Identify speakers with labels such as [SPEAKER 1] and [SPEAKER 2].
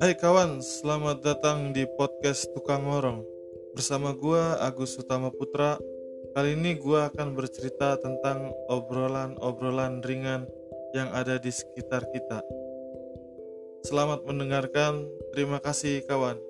[SPEAKER 1] Hai kawan, selamat datang di podcast Tukang Ngorong Bersama gue Agus Utama Putra. Kali ini gue akan bercerita tentang obrolan-obrolan ringan yang ada di sekitar kita. Selamat mendengarkan, terima kasih kawan.